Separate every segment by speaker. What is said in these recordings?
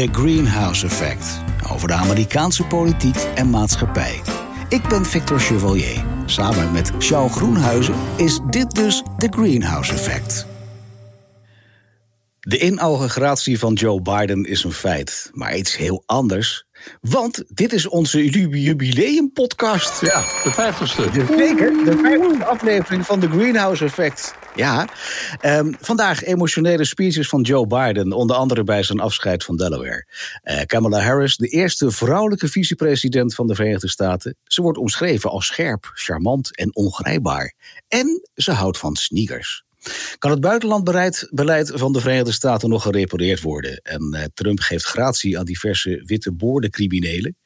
Speaker 1: The Greenhouse Effect. Over de Amerikaanse politiek en maatschappij. Ik ben Victor Chevalier. Samen met Charles Groenhuizen is dit dus The Greenhouse Effect. De inauguratie van Joe Biden is een feit, maar iets heel anders. Want dit is onze jubileumpodcast.
Speaker 2: Ja, de vijftigste.
Speaker 1: Zeker, de vijftigste aflevering van The Greenhouse Effect. Ja, um, vandaag emotionele speeches van Joe Biden, onder andere bij zijn afscheid van Delaware. Uh, Kamala Harris, de eerste vrouwelijke vicepresident van de Verenigde Staten. Ze wordt omschreven als scherp, charmant en ongrijpbaar. En ze houdt van sneakers. Kan het buitenlandbeleid van de Verenigde Staten nog gerepareerd worden? En uh, Trump geeft gratie aan diverse witte boordencriminelen.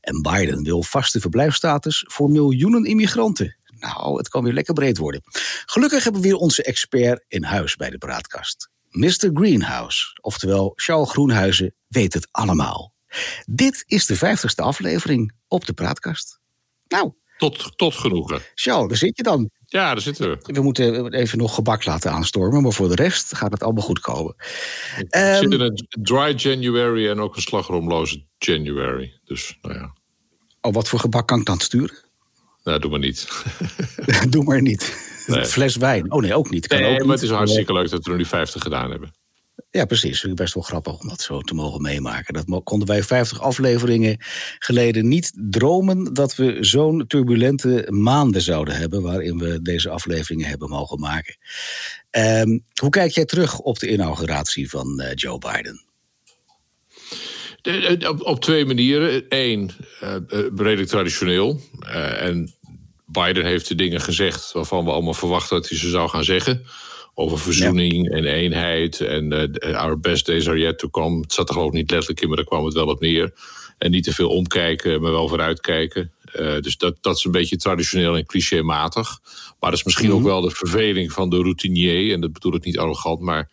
Speaker 1: En Biden wil vaste verblijfstatus voor miljoenen immigranten. Nou, het kan weer lekker breed worden. Gelukkig hebben we weer onze expert in huis bij de Braadkast. Mr. Greenhouse, oftewel Charles Groenhuizen, weet het allemaal. Dit is de vijftigste aflevering op de Praatkast. Nou.
Speaker 2: Tot, tot genoegen.
Speaker 1: Charles, daar zit je dan.
Speaker 2: Ja, daar zitten we.
Speaker 1: We moeten even nog gebak laten aanstormen, maar voor de rest gaat het allemaal goed komen.
Speaker 2: Ik um, zit in een dry January en ook een slagroomloze January. Dus, nou ja.
Speaker 1: Oh, wat voor gebak kan ik dan sturen?
Speaker 2: Nou, doe maar niet.
Speaker 1: doe maar niet. Nee. Fles wijn. Oh nee, ook niet.
Speaker 2: Kan nee,
Speaker 1: ook
Speaker 2: maar
Speaker 1: niet.
Speaker 2: het is hartstikke leuk dat we er nu 50 gedaan hebben.
Speaker 1: Ja, precies. Best wel grappig om dat zo te mogen meemaken. Dat konden wij 50 afleveringen geleden niet dromen dat we zo'n turbulente maanden zouden hebben waarin we deze afleveringen hebben mogen maken. Um, hoe kijk jij terug op de inauguratie van uh, Joe Biden?
Speaker 2: De, op, op, twee manieren. Eén, uh, redelijk traditioneel. En Biden heeft de dingen gezegd waarvan we allemaal verwachten dat hij ze zou gaan zeggen over verzoening en eenheid. En uh, our best days are yet to come. Het zat er geloof ik niet letterlijk in, maar daar kwam het wel op neer. En niet te veel omkijken, maar wel vooruitkijken. Uh, dus dat, dat is een beetje traditioneel en clichématig. Maar dat is misschien mm -hmm. ook wel de verveling van de routinier. En dat bedoel ik niet arrogant, maar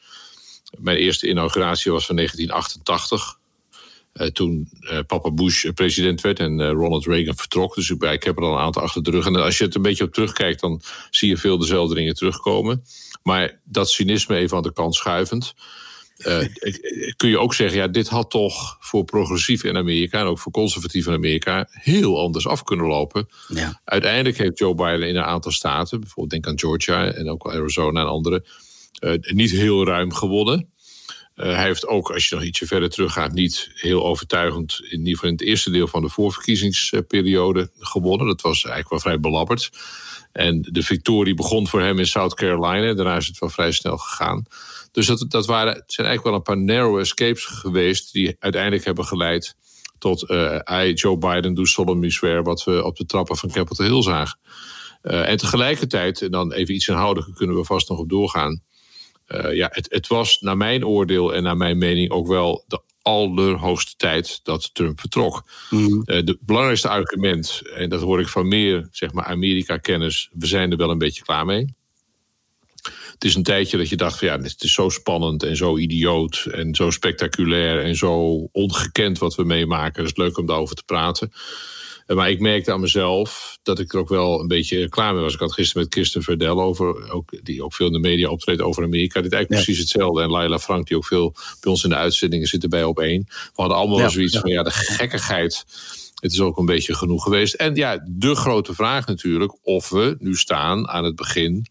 Speaker 2: mijn eerste inauguratie was van 1988. Uh, toen uh, papa Bush president werd en uh, Ronald Reagan vertrok. Dus ik, ik heb er al een aantal achter de rug. En als je het een beetje op terugkijkt, dan zie je veel dezelfde dingen terugkomen. Maar dat cynisme even aan de kant schuivend. Kun je ook zeggen, ja, dit had toch voor progressief in Amerika en ook voor conservatief in Amerika heel anders af kunnen lopen.
Speaker 1: Ja.
Speaker 2: Uiteindelijk heeft Joe Biden in een aantal staten, bijvoorbeeld denk aan Georgia en ook Arizona en andere, niet heel ruim gewonnen. Uh, hij heeft ook, als je nog ietsje verder teruggaat, niet heel overtuigend, in ieder geval in het eerste deel van de voorverkiezingsperiode gewonnen. Dat was eigenlijk wel vrij belabberd. En de victorie begon voor hem in South Carolina. Daarna is het wel vrij snel gegaan. Dus dat, dat waren, het zijn eigenlijk wel een paar narrow escapes geweest... die uiteindelijk hebben geleid tot uh, I, Joe Biden, do solemnly swear... wat we op de trappen van Capitol Hill zagen. Uh, en tegelijkertijd, en dan even iets inhoudelijker kunnen we vast nog op doorgaan... Uh, ja, het, het was naar mijn oordeel en naar mijn mening ook wel de allerhoogste tijd dat Trump vertrok.
Speaker 1: Mm.
Speaker 2: Uh, het belangrijkste argument, en dat hoor ik van meer zeg maar, Amerika-kennis, we zijn er wel een beetje klaar mee. Het is een tijdje dat je dacht van ja, het is zo spannend en zo idioot en zo spectaculair en zo ongekend wat we meemaken. Het is leuk om daarover te praten. Maar ik merkte aan mezelf dat ik er ook wel een beetje klaar mee was. Ik had gisteren met Kirsten Verdel over, ook, die ook veel in de media optreedt over Amerika. Dit is eigenlijk ja. precies hetzelfde. En Laila Frank, die ook veel bij ons in de uitzendingen zit erbij op één. We hadden allemaal ja, zoiets ja. van ja, de gekkigheid. Het is ook een beetje genoeg geweest. En ja, de grote vraag natuurlijk of we nu staan aan het begin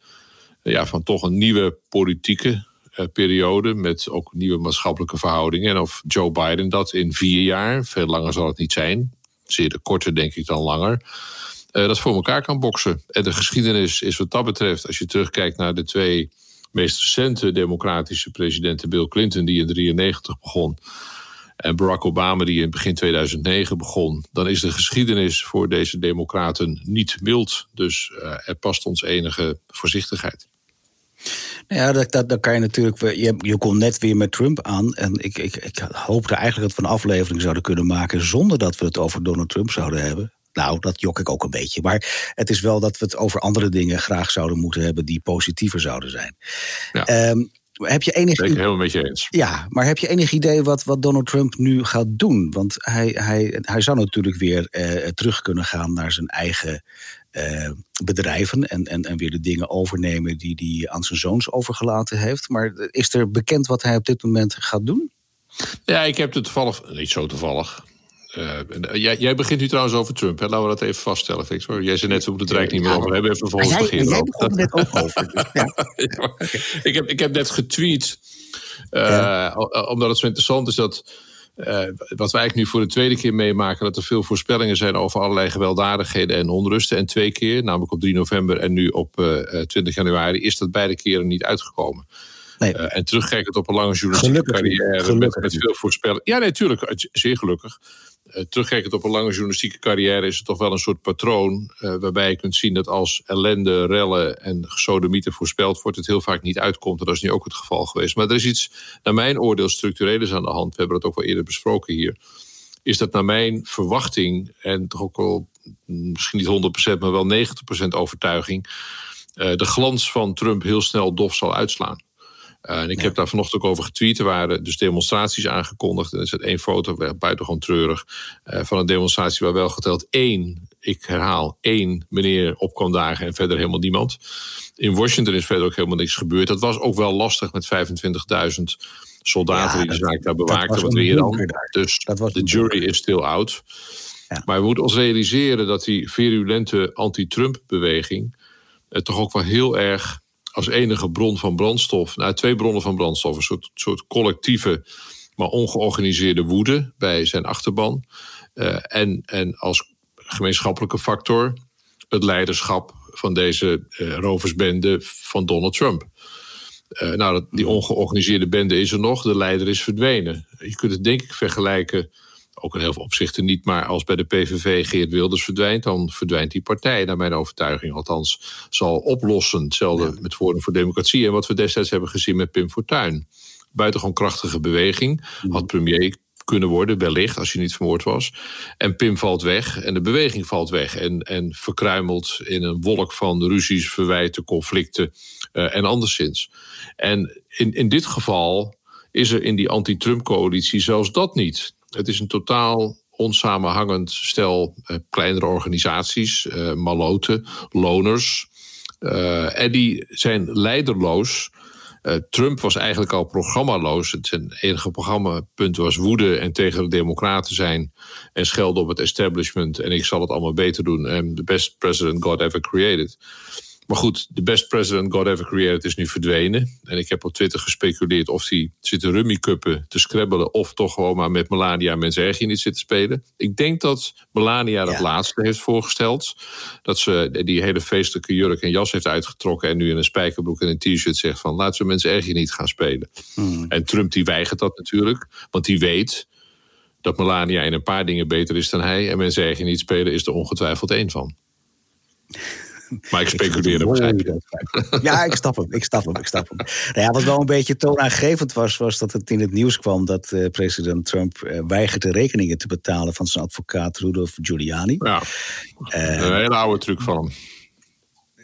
Speaker 2: ja, van toch een nieuwe politieke uh, periode met ook nieuwe maatschappelijke verhoudingen. En of Joe Biden dat in vier jaar, veel langer zal het niet zijn, zeer de korte denk ik dan langer, uh, dat voor elkaar kan boksen. En de geschiedenis is wat dat betreft, als je terugkijkt naar de twee meest recente democratische presidenten, Bill Clinton die in 93 begon en Barack Obama die in begin 2009 begon, dan is de geschiedenis voor deze democraten niet mild. Dus uh, er past ons enige voorzichtigheid.
Speaker 1: Ja, dat, dat, dat kan je natuurlijk. Je, je kon net weer met Trump aan. En ik, ik, ik hoopte eigenlijk dat we een aflevering zouden kunnen maken. zonder dat we het over Donald Trump zouden hebben. Nou, dat jok ik ook een beetje. Maar het is wel dat we het over andere dingen graag zouden moeten hebben. die positiever zouden zijn.
Speaker 2: Ja.
Speaker 1: Um, heb je enig
Speaker 2: ben ik helemaal met je eens.
Speaker 1: Ja, maar heb je enig idee wat, wat Donald Trump nu gaat doen? Want hij, hij, hij zou natuurlijk weer uh, terug kunnen gaan naar zijn eigen uh, bedrijven en, en, en weer de dingen overnemen die hij aan zijn zoons overgelaten heeft. Maar is er bekend wat hij op dit moment gaat doen?
Speaker 2: Ja, ik heb het toevallig, niet zo toevallig. Uh, jij, jij, begint nu trouwens over Trump. Hè? Laten we dat even vaststellen, Fix. Hoor. Jij zei net, we moeten het Rijk niet meer over hebben. Even volgens
Speaker 1: beginnen. Jij begon net ook over. Dus, ja.
Speaker 2: ik, heb, ik heb net getweet, uh, ja. omdat het zo interessant is dat wat wij eigenlijk nu voor de tweede keer meemaken, dat er veel voorspellingen zijn over allerlei gewelddadigheden en onrusten. En twee keer, namelijk op 3 november en nu op uh, eh, 20 eh, januari, is dat beide keren niet uitgekomen. Nee. Uh, en terugkijkend op een lange journalistieke carrière met, met, veel voorspellingen. Ja, nee, tuurlijk, zeer gelukkig. Uh, terugkijkend op een lange journalistieke carrière is het toch wel een soort patroon. Uh, waarbij je kunt zien dat als ellende, rellen en gesodemieten voorspeld wordt, het heel vaak niet uitkomt. En dat is nu ook het geval geweest. Maar er is iets, naar mijn oordeel, structureels aan de hand. We hebben dat ook wel eerder besproken hier. Is dat naar mijn verwachting, en toch ook wel misschien niet 100%, maar wel 90% overtuiging, uh, de glans van Trump heel snel dof zal uitslaan. Uh, en ik ja. heb daar vanochtend ook over getweet. Er waren dus demonstraties aangekondigd. En er zit één foto, buitengewoon treurig, uh, van een demonstratie waar wel geteld één, ik herhaal, één meneer op kwam dagen en verder helemaal niemand. In Washington is verder ook helemaal niks gebeurd. Dat was ook wel lastig met 25.000 soldaten ja, die de zaak daar bewaakten. Wat weer dan. Dus de jury is still out. Ja. Maar we moeten ons realiseren dat die virulente anti-Trump-beweging uh, toch ook wel heel erg als enige bron van brandstof, nou, twee bronnen van brandstof, een soort, soort collectieve, maar ongeorganiseerde woede bij zijn achterban. Uh, en, en als gemeenschappelijke factor het leiderschap van deze uh, roversbende van Donald Trump. Uh, nou, die ongeorganiseerde bende is er nog, de leider is verdwenen. Je kunt het denk ik vergelijken ook in heel veel opzichten niet. Maar als bij de PVV Geert Wilders verdwijnt, dan verdwijnt die partij, naar mijn overtuiging althans, zal oplossen. Hetzelfde ja. met Forum voor Democratie. En wat we destijds hebben gezien met Pim Fortuyn. Buitengewoon krachtige beweging. Had premier kunnen worden, wellicht, als je niet vermoord was. En Pim valt weg en de beweging valt weg. En, en verkruimelt in een wolk van ruzies, verwijten, conflicten uh, en anderszins. En in, in dit geval is er in die anti-Trump-coalitie zelfs dat niet. Het is een totaal onsamenhangend stel uh, kleinere organisaties, uh, maloten, loners. Uh, en die zijn leiderloos. Trump was eigenlijk al programmaloos. Het zijn enige programmapunt was woede en tegen de democraten zijn. En schelden op het establishment. En ik zal het allemaal beter doen. En the best president God ever created. Maar goed, de best president God ever created is nu verdwenen. En ik heb op Twitter gespeculeerd of hij zit te rummikuppen, te scrabbelen... of toch gewoon maar met Melania en Sergi niet zit te spelen. Ik denk dat Melania dat ja. laatste heeft voorgesteld. Dat ze die hele feestelijke jurk en jas heeft uitgetrokken... en nu in een spijkerbroek en een t-shirt zegt van... laten we mensen niet gaan spelen. Hmm. En Trump die weigert dat natuurlijk, want die weet dat Melania in een paar dingen beter is dan hij... en mensen niet spelen is er ongetwijfeld één van. Maar ik speculeer hem.
Speaker 1: Ja, ik stap hem, ik stap hem, ik stap hem. Nou ja, wat wel een beetje toonaangevend was, was dat het in het nieuws kwam dat uh, president Trump uh, weigert de rekeningen te betalen van zijn advocaat Rudolph Giuliani.
Speaker 2: Ja, uh, een hele oude truc van hem.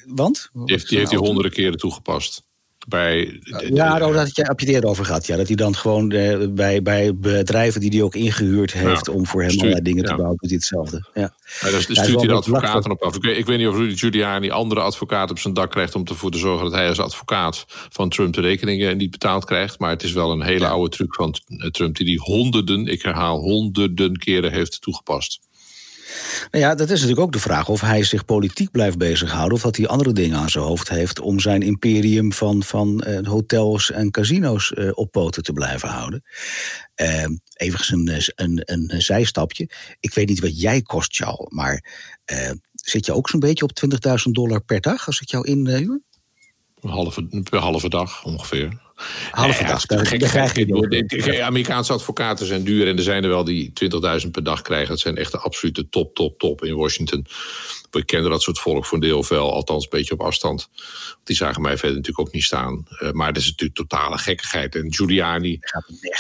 Speaker 1: Want?
Speaker 2: Die heeft, die heeft hij honderden keren toegepast. Bij,
Speaker 1: ja, daar had je, heb je het eerder over gehad. Ja, dat hij dan gewoon uh, bij, bij bedrijven die hij ook ingehuurd heeft ja, om voor hem stuurt, allerlei dingen ja. te bouwen, doet hij hetzelfde. Ja.
Speaker 2: Stuurt hij de advocaten op af. Ik weet, ik weet, niet of Rudy Giuliani andere advocaten op zijn dak krijgt om ervoor te zorgen dat hij als advocaat van Trump de rekeningen niet betaald krijgt. Maar het is wel een hele oude truc van Trump die die honderden, ik herhaal honderden keren heeft toegepast.
Speaker 1: Nou ja, dat is natuurlijk ook de vraag of hij zich politiek blijft bezighouden... of dat hij andere dingen aan zijn hoofd heeft... om zijn imperium van, van uh, hotels en casino's uh, op poten te blijven houden. Uh, even een, een, een, een, zijstapje. Ik weet niet wat jij kost, Charles, maar zit je ook zo'n beetje op 20.000 dollar per dag... als ik jou inhuur?
Speaker 2: Een halve, halve dag ongeveer.
Speaker 1: Halve dag.
Speaker 2: De Amerikaanse advocaten zijn duur en er zijn er wel die 20.000 per dag krijgen. Dat zijn echt de absolute top, top, top in Washington. We kennen dat soort volk voor een deel wel, althans een beetje op afstand. Die zagen mij verder natuurlijk ook niet staan. Uh, maar dat is natuurlijk totale gekkigheid. En Giuliani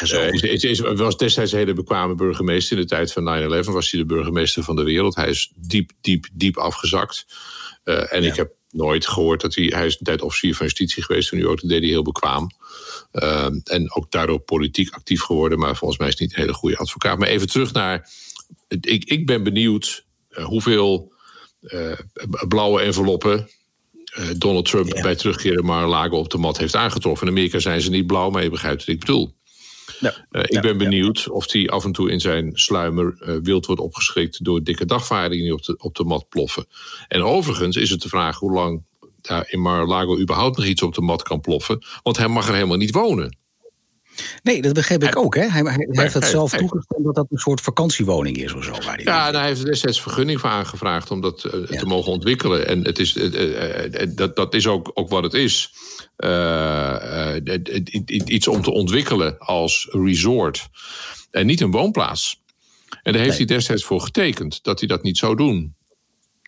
Speaker 2: uh, is, is, is, was destijds een hele bekwame burgemeester. In de tijd van 9-11 was hij de burgemeester van de wereld. Hij is diep, diep, diep afgezakt. Uh, en ja. ik heb nooit gehoord dat hij... Hij is een tijd officier van justitie geweest in New York. Dat deed hij heel bekwaam. Uh, en ook daardoor politiek actief geworden. Maar volgens mij is hij niet een hele goede advocaat. Maar even terug naar... Ik, ik ben benieuwd uh, hoeveel uh, blauwe enveloppen... Donald Trump ja. bij terugkeren Mar-a-Lago op de mat heeft aangetroffen. In Amerika zijn ze niet blauw, maar je begrijpt wat ik bedoel. Ik ben benieuwd of hij af en toe in zijn sluimer wild wordt opgeschrikt door dikke dagvaardingen die op de, op de mat ploffen. En overigens is het de vraag hoe lang daar in Mar-a-Lago überhaupt nog iets op de mat kan ploffen. Want hij mag er helemaal niet wonen.
Speaker 1: Nee, dat begreep ik ook. Hè? Hij, hij heeft het zelf toegestemd dat dat een soort vakantiewoning is of zo. Waar
Speaker 2: hij ja, hij heeft er destijds vergunning voor aangevraagd om dat eh, te mogen ontwikkelen. En het is, uh, dat, dat is ook, ook wat het is. Iets om te ontwikkelen als resort. En niet een woonplaats. En daar heeft hij destijds voor getekend dat hij dat niet zou doen.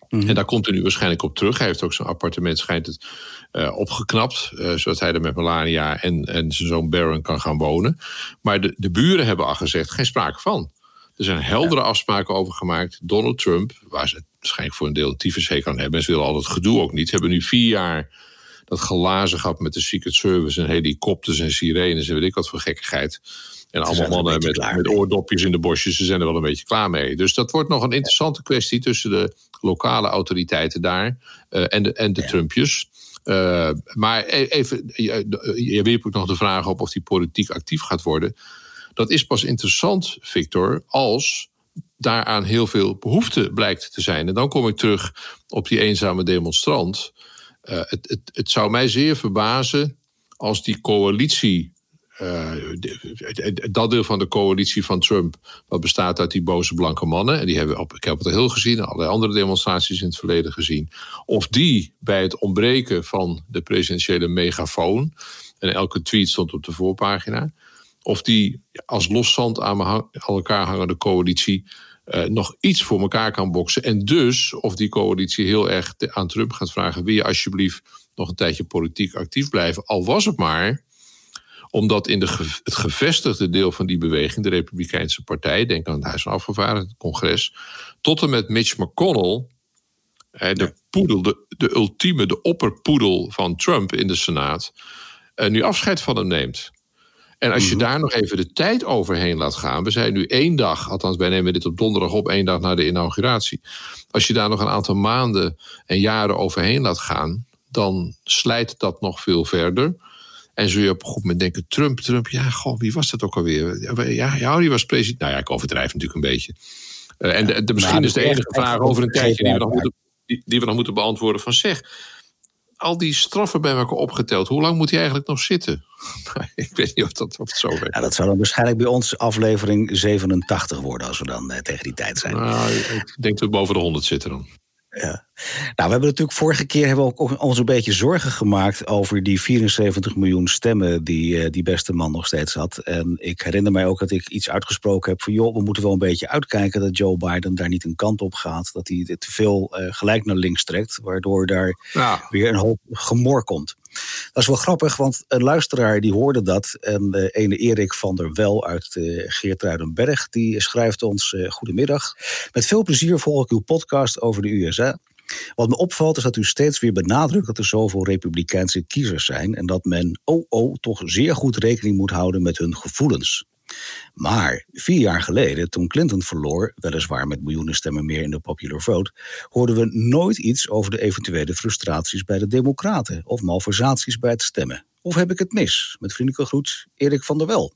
Speaker 2: Mhm. En daar komt hij nu waarschijnlijk op terug. Hij heeft ook zijn appartement, schijnt het, uh, opgeknapt. Uh, zodat hij er met Melania en, en zijn zoon Baron kan gaan wonen. Maar de, de buren hebben al gezegd: geen sprake van. Er zijn heldere afspraken over gemaakt. Donald Trump, waar ze waarschijnlijk voor een deel tyfus aan hebben. ze willen al het gedoe ook niet. Ze hebben nu vier jaar dat glazen gehad met de Secret Service en helikopters en sirenes en weet ik wat voor gekkigheid. En allemaal mannen met, met oordopjes in de bosjes. Ze zijn er wel een beetje klaar mee. Dus dat wordt nog een interessante kwestie tussen de lokale autoriteiten daar uh, en de, en de Trumpjes. Uh, maar e-, even, je, je wierp ook nog de vraag op of die politiek actief gaat worden. Dat is pas interessant, Victor, als daaraan heel veel behoefte blijkt te zijn. En dan kom ik terug op die eenzame demonstrant. Uh, het, het, het zou mij zeer verbazen als die coalitie uh, dat deel van de coalitie van Trump, wat bestaat uit die boze blanke mannen, en die hebben we op Capitol Hill gezien, en allerlei andere demonstraties in het verleden gezien, of die bij het ontbreken van de presidentiële megafoon, en elke tweet stond op de voorpagina, of die als loszand aan elkaar hangende coalitie uh, nog iets voor elkaar kan boksen. En dus of die coalitie heel erg aan Trump gaat vragen: wil je alsjeblieft nog een tijdje politiek actief blijven? Al was het maar omdat in de, het gevestigde deel van die beweging, de Republikeinse Partij, denk aan het Huis van Afgevaardigden, het congres, tot en met Mitch McConnell, de poedel, de, de ultieme, de opperpoedel van Trump in de Senaat, eh, nu afscheid van hem neemt. En als je mhm. daar nog even de tijd overheen laat gaan. We zijn nu één dag, althans wij nemen dit op donderdag op, één dag na de inauguratie. Als je daar nog een aantal maanden en jaren overheen laat gaan, dan slijt dat nog veel verder. En zul je op een goed moment denken: Trump, Trump, ja, goh, wie was dat ook alweer? Ja, ja die was president. Nou ja, ik overdrijf natuurlijk een beetje. Uh, en de, de, misschien is de enige vraag over een tijdje die we, nog moeten, die, die we nog moeten beantwoorden: van zeg, al die straffen bij elkaar opgeteld, hoe lang moet hij eigenlijk nog zitten? ik weet niet of, dat, of het zo werkt.
Speaker 1: Ja, dat zou dan waarschijnlijk bij ons aflevering 87 worden als we dan eh, tegen die tijd zijn.
Speaker 2: Nou, ik denk dat we boven de 100 zitten dan.
Speaker 1: Ja. Nou, we hebben natuurlijk vorige keer hebben we ook ons een beetje zorgen gemaakt over die 74 miljoen stemmen die uh, die beste man nog steeds had. En ik herinner mij ook dat ik iets uitgesproken heb van joh, we moeten wel een beetje uitkijken dat Joe Biden daar niet een kant op gaat. Dat hij te veel uh, gelijk naar links trekt, waardoor daar ja. weer een hoop gemor komt. Dat is wel grappig, want een luisteraar die hoorde dat. En de ene Erik van der Wel uit uh, Geertruidenberg, die schrijft ons: uh, Goedemiddag. Met veel plezier volg ik uw podcast over de USA. Wat me opvalt is dat u steeds weer benadrukt dat er zoveel Republikeinse kiezers zijn en dat men, oh oh, toch zeer goed rekening moet houden met hun gevoelens. Maar vier jaar geleden, toen Clinton verloor, weliswaar met miljoenen stemmen meer in de popular vote, hoorden we nooit iets over de eventuele frustraties bij de Democraten of malversaties bij het stemmen. Of heb ik het mis? Met vriendelijke groet, Erik van der Wel.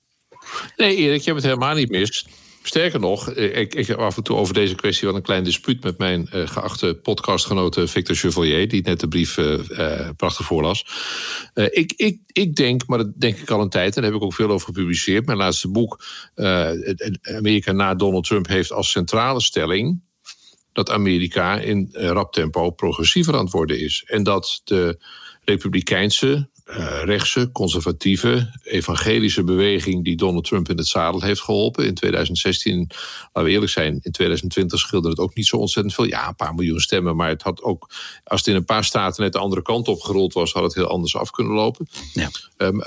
Speaker 2: Nee, Erik, je hebt het helemaal niet mis. Sterker nog, eh, ik, ik heb af en toe over deze kwestie wel een klein dispuut met mijn uh, geachte podcastgenote Victor Chevalier, die net de brief uh, prachtig voorlas. Ik, ik, ik denk, maar dat denk ik al een tijd, en daar heb ik ook veel over gepubliceerd. Mijn laatste boek, Amerika na Donald Trump, heeft als centrale stelling dat Amerika in rap tempo progressiever aan het worden is. En dat de Republikeinse uh, rechtse, conservatieve, evangelische beweging die Donald Trump in het zadel heeft geholpen. In 2016, laten we eerlijk zijn, in 2020 scheelde het ook niet zo ontzettend veel. Ja, een paar miljoen stemmen, maar het had ook, als het in een paar staten net de andere kant op gerold was, had het heel anders af kunnen lopen. Ja.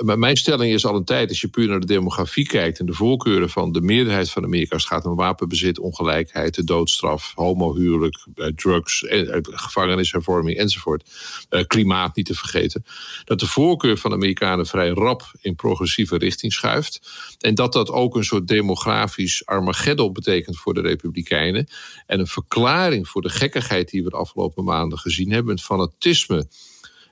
Speaker 2: Maar mijn stelling is al een tijd, als je puur naar de demografie kijkt en de voorkeuren van de meerderheid van Amerika, als het gaat om wapenbezit, ongelijkheid, de doodstraf, homohuwelijk, uh, drugs, uh, gevangenishervorming enzovoort, klimaat niet te vergeten, dat de voorkeur voorkeur van de Amerikanen vrij rap in progressieve richting schuift. En dat dat ook een soort demografisch Armageddon betekent voor de Republikeinen. En een verklaring voor de gekkigheid die we de afgelopen maanden gezien hebben. Het fanatisme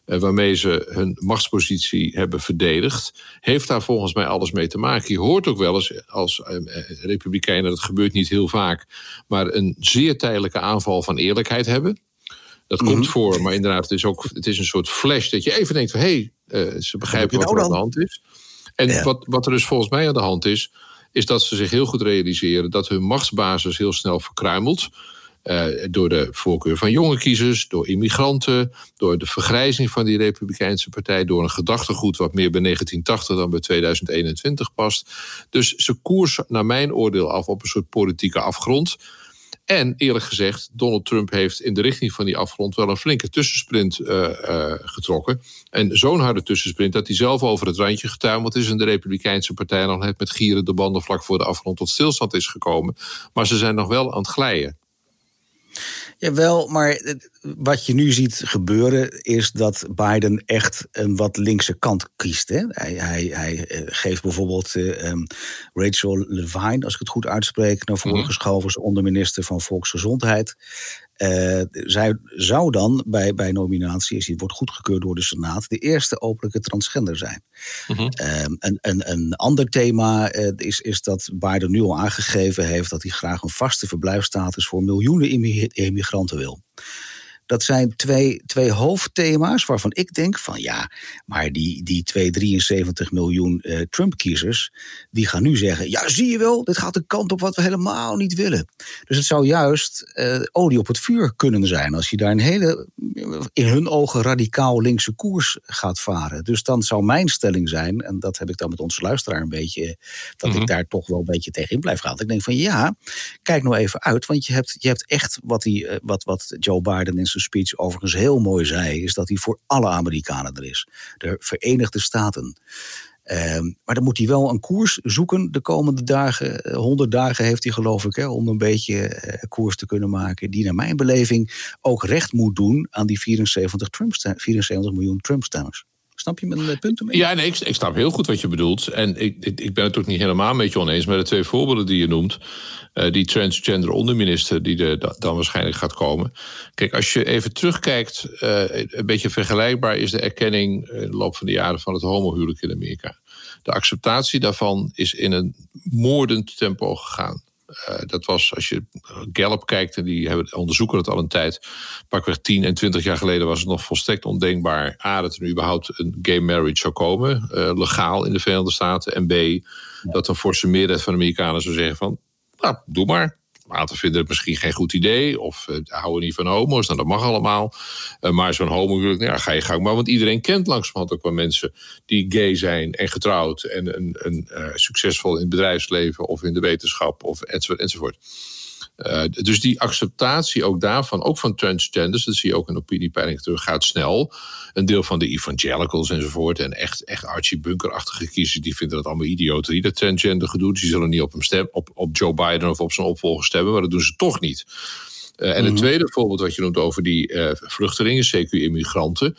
Speaker 2: waarmee ze hun machtspositie hebben verdedigd, heeft daar volgens mij alles mee te maken. Je hoort ook wel eens als republikeinen, dat gebeurt niet heel vaak, maar een zeer tijdelijke aanval van eerlijkheid hebben. Dat komt mhm. voor, maar inderdaad, het is ook het is een soort flash dat je even denkt van hé, hey, ze begrijpen wat er aan de hand is. En wat, wat er dus volgens mij aan de hand is, is dat ze zich heel goed realiseren dat hun machtsbasis heel snel verkruimelt. Uh, door de voorkeur van jonge kiezers, door immigranten, door de vergrijzing van die Republikeinse partij, door een gedachtegoed wat meer bij 1980 dan bij 2021 past. Dus ze koersen naar mijn oordeel af op een soort politieke afgrond. En eerlijk gezegd, Donald Trump heeft in de richting van die afgrond wel een flinke tussensprint uh, getrokken. En zo'n harde tussensprint dat hij zelf over het randje getuimeld is. En de Republikeinse partij nog net met gieren de banden vlak voor de afgrond tot stilstand is gekomen. Maar ze zijn nog wel aan het glijden.
Speaker 1: Jawel, maar wat je nu ziet gebeuren is dat Biden echt een wat linkse kant kiest. Hè? Hij, hij, hij eh, geeft bijvoorbeeld uh, Rachel Levine, als ik het goed uitspreek, naar voren mhm. geschoven als onderminister van Volksgezondheid. Uh, zij zou dan bij, bij nominatie, als die wordt goedgekeurd door de Senaat, de eerste openlijke transgender zijn. Mm -hmm. een, een, een ander thema uh, is, is dat Biden nu al aangegeven heeft dat hij graag een vaste verblijfstatus voor miljoenen immigranten wil. Dat zijn twee, twee hoofdthema's waarvan ik denk van ja, maar die, die 273 miljoen uh, Trump-kiezers, die gaan nu zeggen, ja zie je wel, dit gaat de kant op wat we helemaal niet willen. Dus het zou juist uh, olie op het vuur kunnen zijn als je daar een hele, in hun ogen radicaal linkse koers gaat varen. Dus dan zou mijn stelling zijn, en dat heb ik dan met onze luisteraar een beetje, dat ik mhm. daar toch wel een beetje tegenin blijf gaan. Ik denk van ja, kijk nou even uit, want je hebt, je hebt echt wat, die, wat, wat Joe Biden in speech overigens heel mooi zei, is dat hij voor alle Amerikanen er is. De Verenigde Staten. Um, maar dan moet hij wel een koers zoeken de komende dagen. 100 dagen heeft hij, geloof ik, hè, om een beetje uh, koers te kunnen maken. Die, naar mijn beleving, ook recht moet doen aan die 74, Trump 74 miljoen Trump-stemmers. Snap je mijn punten mee?
Speaker 2: Ja, nee, ik, ik, snap heel goed wat je bedoelt. En ik, ik, ik ben het ook niet helemaal met je oneens. Maar de twee voorbeelden die je noemt. Uh, die transgender onderminister die er dan waarschijnlijk gaat komen. Kijk, als je even terugkijkt. Uh, een beetje vergelijkbaar is de erkenning in de loop van de jaren van het homohuwelijk in Amerika. De acceptatie daarvan is in een moordend tempo gegaan. Uh, dat was, als je Gallup kijkt, en die hebben, onderzoeken het al een tijd. Pakweg 10 en 20 jaar geleden was het nog volstrekt ondenkbaar. A, dat er nu überhaupt een gay marriage zou komen. Uh, legaal in de Verenigde Staten. En B, dat een forse meerderheid van de Amerikanen zou zeggen van... Nou, doe maar aantal vinden het misschien geen goed idee. Of uh, houden niet van homo's. Nou, dat mag allemaal. Uh, maar zo'n homo, nou, ja, ga je gang maar. Want iedereen kent langzamerhand ook wel mensen die gay zijn en getrouwd. En een, een, uh, succesvol in het bedrijfsleven of in de wetenschap of enzovoort. enzovoort. Uh, dus die acceptatie ook daarvan, ook van transgenders, dat zie je ook in opiniepeiling terug, gaat snel. Een deel van de evangelicals enzovoort en echt, echt Archie Bunker-achtige kiezers, die vinden dat allemaal idioterie, dat transgender gedoe. Dus die zullen niet op, hem stem, op, op Joe Biden of op zijn opvolger stemmen, maar dat doen ze toch niet. Uh, en mm -hmm. het tweede voorbeeld wat je noemt over die uh, vluchtelingen, zeker immigranten.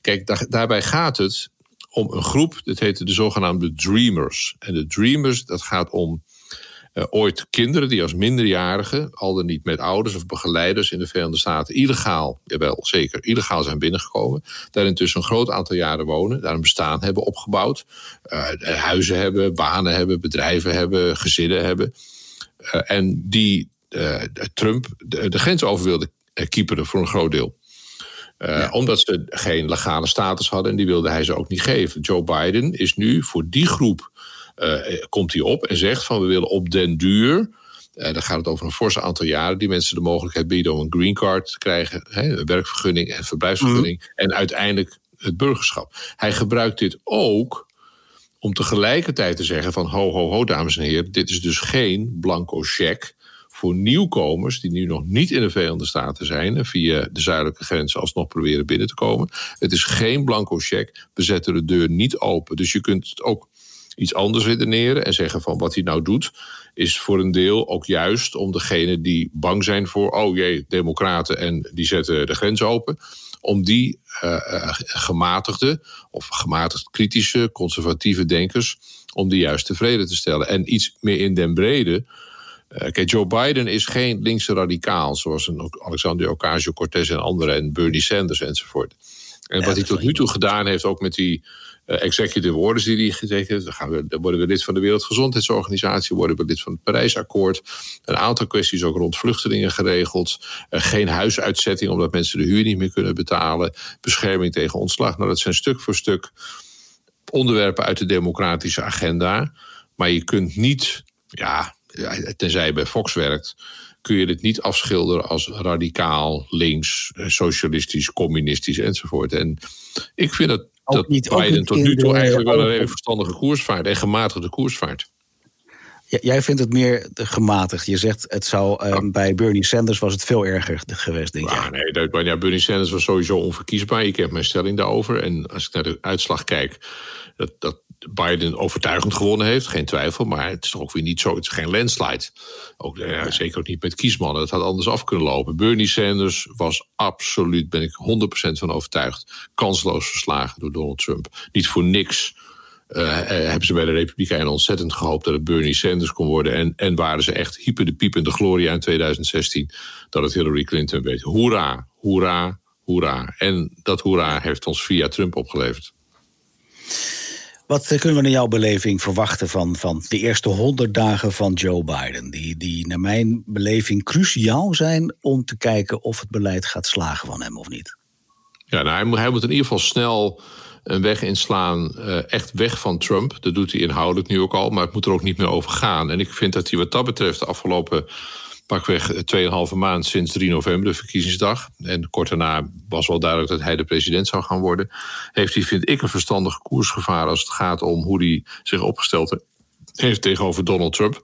Speaker 2: Kijk, daar, daarbij gaat het om een groep, dat heet de zogenaamde Dreamers. En de Dreamers, dat gaat om uh, ooit kinderen die als minderjarigen, al dan niet met ouders of begeleiders in de Verenigde Staten, illegaal, jawel zeker, illegaal zijn binnengekomen. Daar intussen een groot aantal jaren wonen, daar een bestaan hebben opgebouwd. Uh, huizen hebben, banen hebben, bedrijven hebben, gezinnen hebben. Uh, en die Trump de, de, grens over wilde kieperen voor een groot deel. Ja. Omdat ze geen legale status hadden en die wilde hij ze ook niet geven. Joe Biden is nu voor die groep komt hij op en zegt van we willen op den duur. Uh, dan gaat het over een forse aantal jaren. Die mensen de mogelijkheid bieden om een green card te krijgen. Hè, een werkvergunning en verblijfsvergunning. Mm. En uiteindelijk het burgerschap. Hij gebruikt dit ook om tegelijkertijd te zeggen van ho, ho, ho, dames en heren. Dit is dus geen blanco cheque voor nieuwkomers die nu nog niet in de Verenigde Staten zijn en via de zuidelijke grenzen alsnog proberen binnen te komen. Het is geen blanco cheque. We zetten de deur niet open. Dus je kunt het ook iets anders redeneren en zeggen van wat hij nou doet, is voor een deel ook juist om degene die bang zijn voor, oh jee, democraten en die zetten de grens open, om die uh, gematigde of gematigd kritische, conservatieve denkers, om die juist tevreden te stellen. En iets meer in den brede. Uh, kijk, Joe Biden is geen linkse radicaal, zoals een Alexander Ocasio-Cortez en anderen en Bernie Sanders enzovoort. En wat hij tot nu toe gedaan heeft, ook met die uh, executive orders die hij getekend dan, gaan we, dan worden we lid van de Wereldgezondheidsorganisatie, worden we lid van het Parijsakkoord. Een aantal kwesties ook rond vluchtelingen geregeld. Uh, geen huisuitzetting omdat mensen de huur niet meer kunnen betalen. Bescherming tegen ontslag. Nou, dat zijn stuk voor stuk onderwerpen uit de democratische agenda. Maar je kunt niet, ja, tenzij je bij Fox werkt, kun je dit niet afschilderen als radicaal, links, eh, socialistisch, communistisch enzovoort. En ik vind dat, dat niet, Biden tot nu toe eigenlijk wel een redelijk verstandige koersvaart en gematigde koersvaart.
Speaker 1: jij vindt het meer gematigd. Je zegt het zou ja. bij Bernie Sanders was het veel erger geweest, denk
Speaker 2: ja, Nee, dat, ja, Bernie Sanders was sowieso onverkiesbaar. Ik heb mijn stelling daarover. En als ik naar de uitslag kijk, dat, dat Biden overtuigend gewonnen heeft, geen twijfel. Maar het is toch ook weer niet zo, het is geen landslide. Ook, ja, zeker ook niet met kiesmannen. Het had anders af kunnen lopen. Bernie Sanders was absoluut, ben ik 100% van overtuigd, kansloos verslagen door Donald Trump. Niet voor niks. Uh, hebben ze bij de Republikeinen ontzettend gehoopt dat het Bernie Sanders kon worden. En, en waren ze echt hyper de piep in de gloria in 2016 dat het Hillary Clinton werd. Hoera, hoera, hoera. En dat hoera heeft ons via Trump opgeleverd.
Speaker 1: Wat kunnen we naar jouw beleving verwachten van, van de eerste honderd dagen van Joe Biden? Die, die naar mijn beleving cruciaal zijn om te kijken of het beleid gaat slagen van hem of niet.
Speaker 2: Ja, nou, hij, moet, hij moet in ieder geval snel een weg inslaan, uh, echt weg van Trump. Dat doet hij inhoudelijk nu ook al, maar het moet er ook niet meer over gaan. En ik vind dat hij wat dat betreft de afgelopen pakweg 2,5 maand sinds 3 november, de verkiezingsdag. En kort daarna was wel duidelijk dat hij de president zou gaan worden. Heeft hij, vind ik, een verstandige koersgevaar als het gaat om hoe hij zich opgesteld heeft tegenover Donald Trump.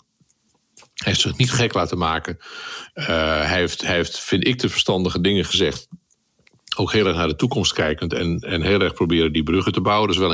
Speaker 2: Hij heeft zich niet gek laten maken. Uh, hij, heeft, heeft, vind ik, de verstandige dingen gezegd. Ook heel erg naar de toekomst kijkend en, en heel erg proberen die bruggen te bouwen. Is wel